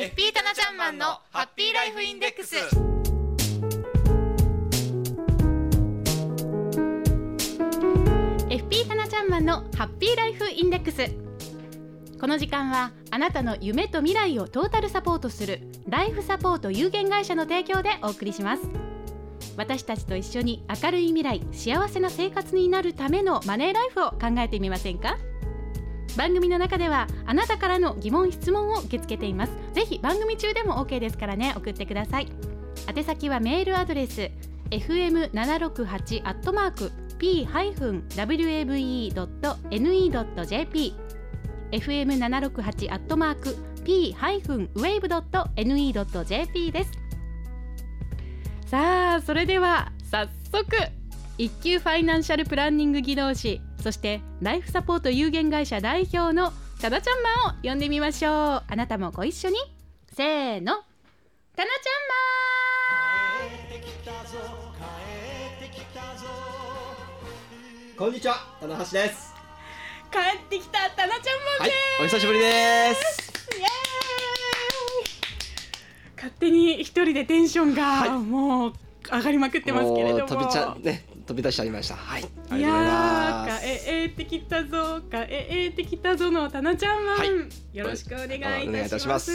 FP タナちゃんマンのハッピーライフインデックス。FP タナちゃんマンのハッピーライフインデックス。この時間はあなたの夢と未来をトータルサポートするライフサポート有限会社の提供でお送りします。私たちと一緒に明るい未来幸せな生活になるためのマネーライフを考えてみませんか？番組の中ではあなたからの疑問質問を受け付けています。ぜひ番組中でも OK ですからね。送ってください。宛先はメールアドレス fm768 アットマーク p-wave.ne.jp fm768 アットマーク p-wave.ne.jp です。さあそれでは早速一級ファイナンシャルプランニング技能士そしてライフサポート有限会社代表のタナちゃんマンを呼んでみましょう。あなたもご一緒に。せーの。タナちこんにちは、棚橋です。帰ってきたタナちゃんマンはい。で、お久しぶりです。す、イエーイ。勝手に一人でテンションがもう上がりまくってますけれども。う飛びちゃね、飛び出しちゃいました。はい、あいやーか。ええーってきたぞか。ええーってきたぞのタナちゃんマン、はい。よろしくお願いいお願いいたします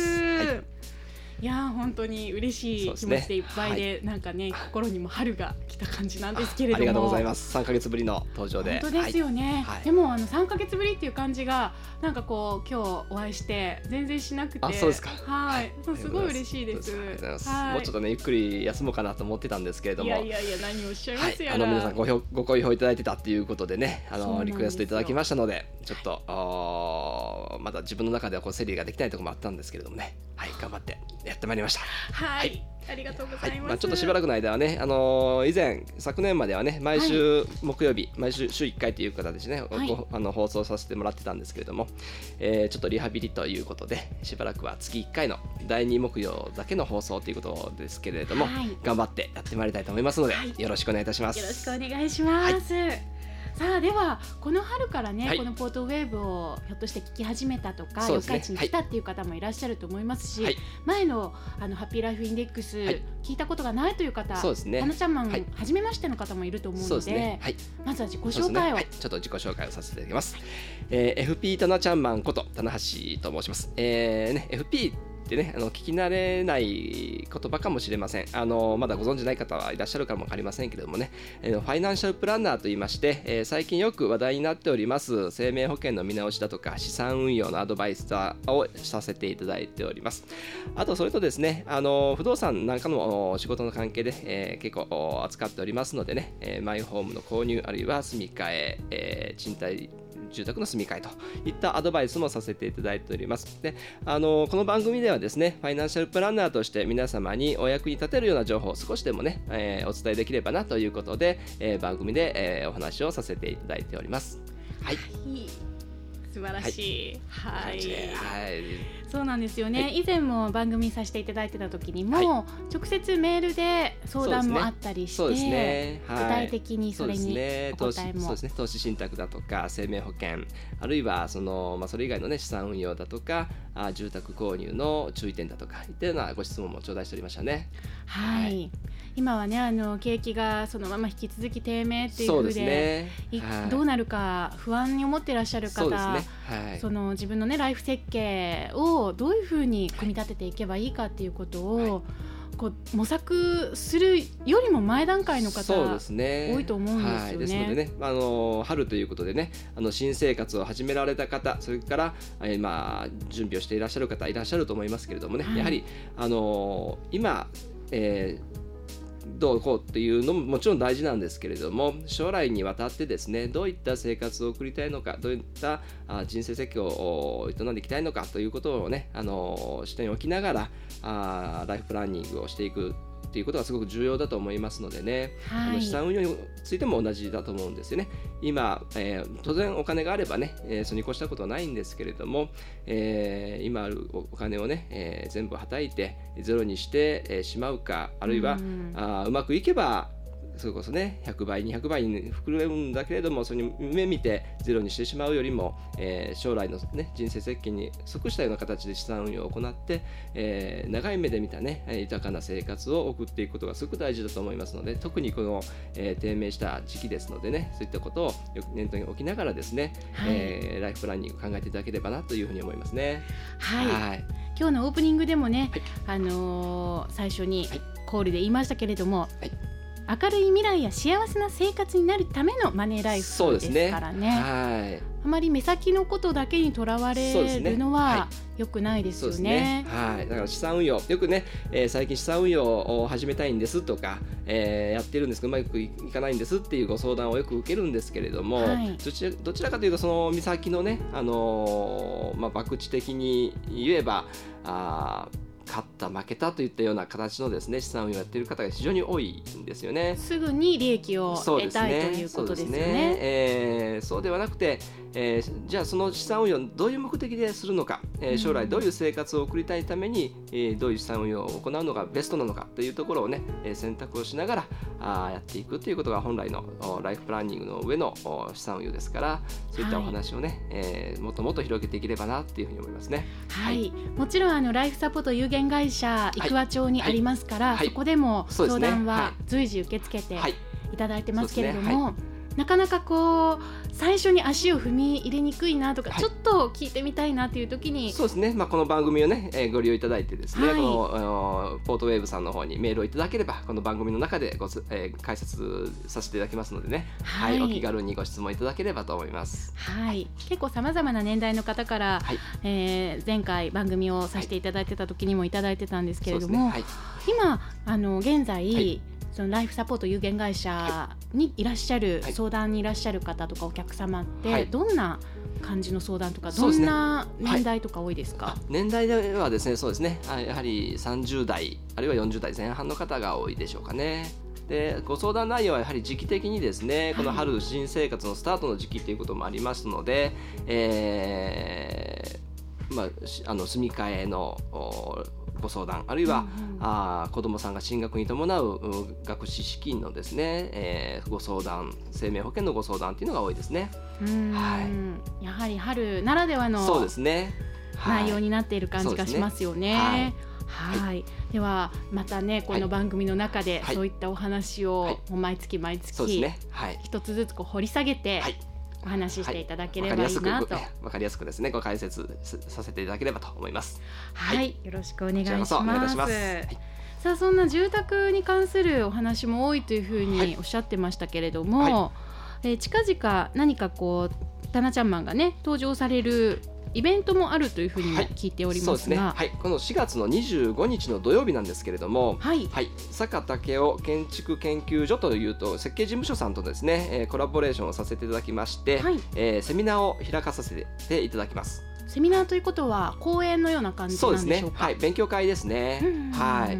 いいやー本当に嬉しい気持ちでいっぱいで、なんかね心にも春が来た感じなんですけれども。ありがとうございます。三ヶ月ぶりの登場で。本当ですよね、はい。でもあの3か月ぶりっていう感じがなんかこう今日お会いして全然しなくて。あそうですか。はい、はい。す。ごい嬉しいです。もうちょっとね、ゆっくり休もうかなと思ってたんですけれども。いやいやいや何をおっしゃいまはい、すやら、あの皆さんご評ご好評いただいてたっていうことでね、あのリクエストいただきましたので、ちょっとあーまだ自分の中ではこう整理ができないところもあったんですけれどもね、はい、頑張ってやってまいりました。はい、はい。ありがとうござはいいます、まあちょっとしばらくの間はね、あのー以前昨年まではね毎週木曜日、毎週週1回という形でね、はい。ごあの放送させてもらってたんですけれども、えーちょっとリハビリということでしばらくは月1回の第2木曜だけの放送ということですけれども、はい。頑張ってやってまいりたいと思いますので、はい。よろしくお願いいたします。よろしくお願いします。さあではこの春からね、はいこのポートウェーブをひょっとして聞き始めたとか、四日市に来たっていう方もいらっしゃると思いますし、はい前のあのハッピーライフインデックス、はい聞いたことがないという方、そうですね花ちゃんマン、はい初めましての方もいると思うので、ね。はい。まずは自己紹介を。はい、ちょっと自己紹介をさせていただきます。えー FP タナちゃんマンこと棚橋と申します。えーね、FP ってね、あの聞き慣れない言葉かもしれません。あのまだご存じない方はいらっしゃるかもわかりませんけれどもね、えーファイナンシャルプランナーと言いまして、えー最近よく話題になっております生命保険の見直しだとか資産運用のアドバイザーをさせていただいております。あとそれとですね、あの不動産なんかの仕事の関係で、えー結構扱っておりますのでね、えマイホームの購入あるいは住み替ええー賃貸住宅の住み替えといったアドバイスもさせていただいております。で、あのこの番組ではですね、ファイナンシャルプランナーとして皆様にお役に立てるような情報を少しでもね、えーお伝えできればなということで、えー番組で、えーお話をさせていただいております。はい。はい素晴らしい。はい。はい。そうなんですよね、はい。以前も番組させていただいてた時にも、は直接メールで相談もあったりして、そうですね。はい。具体的にそれにお答えも。投資そうですね。投資信託だとか生命保険。あるいはその、まあ、それ以外の、ね、資産運用だとかあ住宅購入の注意点だとかいったようなご質問も頂戴しておりましたね。はい、はい今はねあの景気がそのまま引き続き低迷っていうふうですね。いはいどうなるか不安に思ってらっしゃる方そね。はい。その自分のねライフ設計をどういうふうに組み立てていけばいいかっていうことを、こう模索するよりも前段階の方そうですね多いと思うんですよねはい、ですのでね、あの春ということでねあの新生活を始められた方それから、えーまあ、準備をしていらっしゃる方いらっしゃると思いますけれどもね、はいやはり、あの今、えーどうこうっていうのももちろん大事なんですけれども将来にわたってですねどういった生活を送りたいのかどういった人生設計を営んでいきたいのかということをねあの視点に置きながらあライフプランニングをしていくっていうことがすごく重要だと思いますのでね、あはい。の資産運用についても同じだと思うんですよね。今、えー当然お金があればね、えーそれに越したことはないんですけれども、えー今あるおお金をね、えー全部はたいてゼロにして、えーしまうかあるいは、うん。あーうまくいけばそれこそね100倍200倍に膨れるんだけれどもそれに目見てゼロにしてしまうよりも、えー、将来の、ね、人生設計に即したような形で資産運用を行って、えー、長い目で見たね豊かな生活を送っていくことがすごく大事だと思いますので特にこの、えー、低迷した時期ですのでねそういったことをよく念頭に置きながらですね、はい、えー、ライフプランニング考えていただければなというふうに思いますね。はい、はい。今日のオープニングでもね、はい、あのー、最初にコールで言いましたけれども、はい、明るい未来や幸せな生活になるためのマネーライフですからね。ね。はい。あまり目先のことだけにとらわれるのはよくないですよね。ね。はい、だから資産運用。よくね、えー、最近資産運用を始めたいんですとか、えー、やってるんですけどうまくいかないんですっていうご相談をよく受けるんですけれども、はい、どちらどちらかというとその目先のね、あのー、まあ、博打的に言えばあ勝った負けたといったような形のですね資産をやっている方が非常に多いんですよね。すぐに利益を得たい、ね、ということですよね。ねえー、そうではなくて、えー、じゃあその資産運用どういう目的でするのか、えー、将来どういう生活を送りたいために、えー、どういう資産運用を行うのがベストなのかというところをね、えー、選択をしながらあやっていくということが本来のライフプランニングの上の資産運用ですからそういったお話をね、はい、えー、もっともっと広げていければなというふうに思いますね。はい、はい、もちろんあのライフサポート有限会社生和町にありますから、はい、そこでも相談は随時受け付けてい。ただいてますけれども。なかなかこう最初に足を踏み入れにくいなとか、はい、ちょっと聞いてみたいなという時にそうですね、まあ、この番組をね、えー、ご利用いただいてですね、はい、このポートウェーブさんの方にメールをいただければこの番組の中でご、えー、解説させていただきますのでね、はい、はい、お気軽にご質問いただければと思います。はい、結構さまざまな年代の方から、はい、えー、前回番組をさせていただいてた時にもいただいてたんですけれども、ね、今あの現在、そのライフサポート有限会社にいらっしゃる、はい、相談にいらっしゃる方とかお客様って、はい、どんな感じの相談とかどんな年代とか多いですか、ねはい、年代ではですねそうですね。やはり30代あるいは40代前半の方が多いでしょうかね。でご相談内容はやはり時期的にですね、この春新生活のスタートの時期ということもありますので、えーまあ、あの住み替えのご相談あるいは、うんうん、あ子どもさんが進学に伴う学資資金のですね、えー、ご相談生命保険のご相談っていうのが多いですね。はい、やはり春ならではのそうですね、内容になっている感じがしますよね。はい、はい、ではまたねこの番組の中でそういったお話を、毎月毎月一つずつこう掘り下げて、はいお話ししてい。ただければいいなと、はい、わかりやすくですねご解説させていただければと思います。はい、はい、よろしくお願いします。さあそんな住宅に関するお話も多いというふうにおっしゃってましたけれども、はい、えー、近々何かこうタナちゃんマンがね登場されるイベントもあるというふうにも聞いておりますが、はい、ねはい、この4月の25日の土曜日なんですけれども、はい、はい、坂武雄建築研究所というと設計事務所さんとですね、えー、コラボレーションをさせていただきまして、はい、えー、セミナーを開かさせていただきます。セミナーということは講演のような感じなんでしょうか。そうですね。はい、勉強会ですね。はい。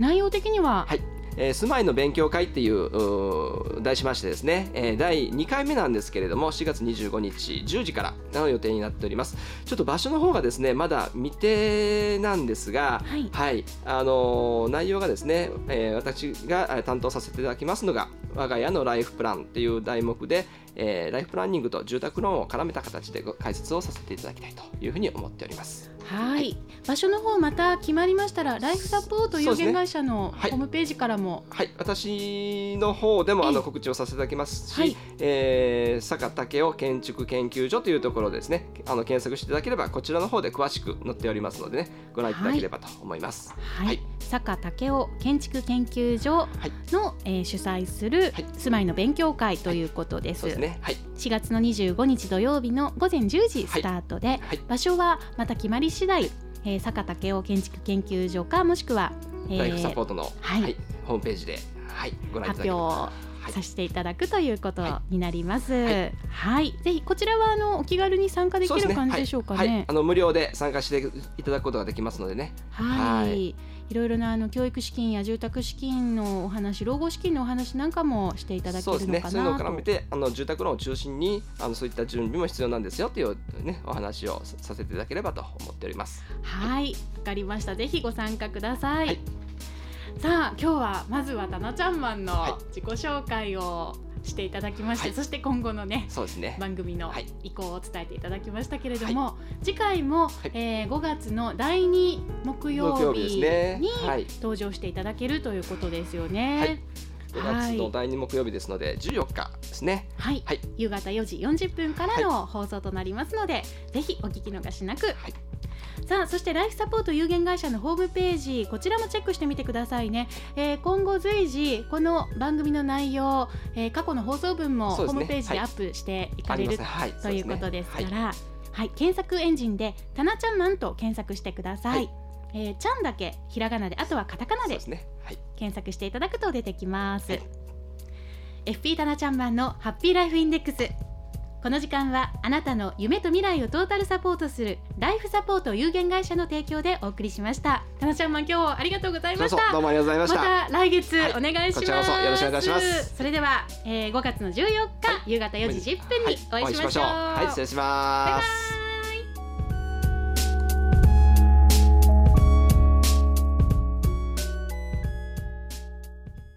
内容的には、はい、えー、住まいの勉強会っていう題しましてですね、えー、第2回目なんですけれども4月25日10時からの予定になっております。ちょっと場所の方がですねまだ未定なんですが、はい、はい、あのー、内容がですね、えー、私が担当させていただきますのが我が家のライフプランっていう題目で、えー、ライフプランニングと住宅ローンを絡めた形で解説をさせていただきたいというふうに思っております。はい、場所の方また決まりました。らライフサポート有限会社のホームページからも、はい、はい、私の方でもあの告知をさせていただきますし、はい、えー、坂武雄建築研究所というところですね。あの検索していただければこちらの方で詳しく載っておりますのでねご覧いただければと思います。はい、はい、坂武雄建築研究所の、はい、えー、主催する住まいの勉強会ということです。ね。はい。4月の25日土曜日の午前10時スタートで、場所はまた決まり次第、えー、坂武雄建築研究所かもしくは、えー、ライフサポートの、はい、はい、ホームページで、はい、ご覧いただけ発表させていただくということになります。はい、はい、ぜひこちらはあのお気軽に参加できる感じでしょうかね。ねはい、あの無料で参加していただくことができますのでね。はい。いろいろなあの教育資金や住宅資金のお話、老後資金のお話なんかもしていただけるのかなと。そうですね。そういうのを絡めて、あの住宅ローンを中心にあのそういった準備も必要なんですよというねお話をさせていただければと思っております。はい、わ、かりました。ぜひご参加ください。はいさあ今日はまずはタナちゃんマンのはい自己紹介をしていただきまして、はい。そして今後のねそうですね。番組のはい。意向を伝えていただきましたけれども、次回も、えー5月の第2木曜日にはい。登場していただけるということですよね。はい。はい5月の第2木曜日ですので14日ですね。はい、はい。夕方4時40分からの放送となりますので、ぜひお聞き逃しなく。はいさあそしてライフサポート有限会社のホームページこちらもチェックしてみてくださいね、えー今後随時この番組の内容、えー過去の放送分もホームページではい。アップしていかれる、ねはい。ということですかそうら、はい。検索エンジンで「たなちゃんマン」と検索してください。はい。えーちゃんだけひらがなであとはカタカナで検索していただくと出てきます、はい。FP タナちゃんマンのハッピーライフインデックスこの時間はあなたの夢と未来をトータルサポートするライフサポート有限会社の提供でお送りしました。タナちゃんマン今日はありがとうございました。どうもありがとうございました。また来月はいお願いします、こちらこそよろしくお願いします。それでは、えー5月の14日、夕方4時10分にお会いしましょう、はい失礼します